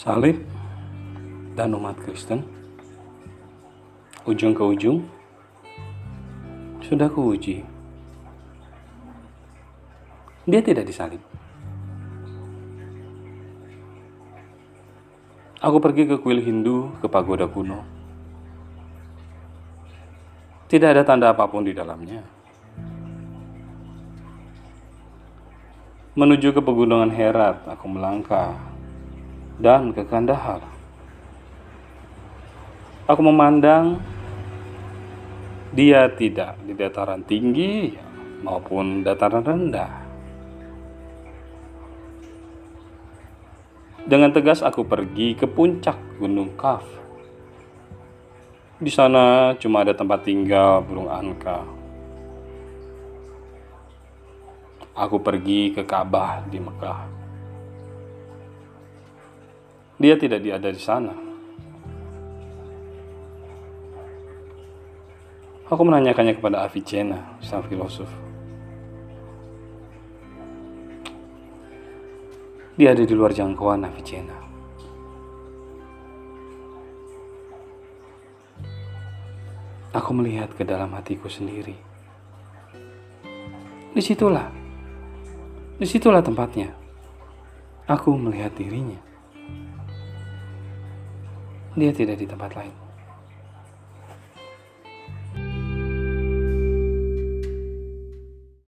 salib dan umat Kristen. Ujung ke ujung sudah kuuji. Dia tidak disalib. Aku pergi ke kuil Hindu ke pagoda kuno. Tidak ada tanda apa pun di dalamnya. Menuju ke pegunungan Herat aku melangkah dan ke Kandahar Aku memandang dia tidak di dataran tinggi maupun dataran rendah. Dengan tegas aku pergi ke puncak Gunung Kaf. Di sana cuma ada tempat tinggal burung anka. Aku pergi ke Ka'bah di Mekah. Dia tidak ada di sana. Aku menanyakannya kepada Avicenna, sang filosof. Dia ada di luar jangkauan Avicenna. Aku melihat ke dalam hatiku sendiri. Di situlah, di situlah tempatnya. Aku melihat dirinya. Dia tidak di tempat lain.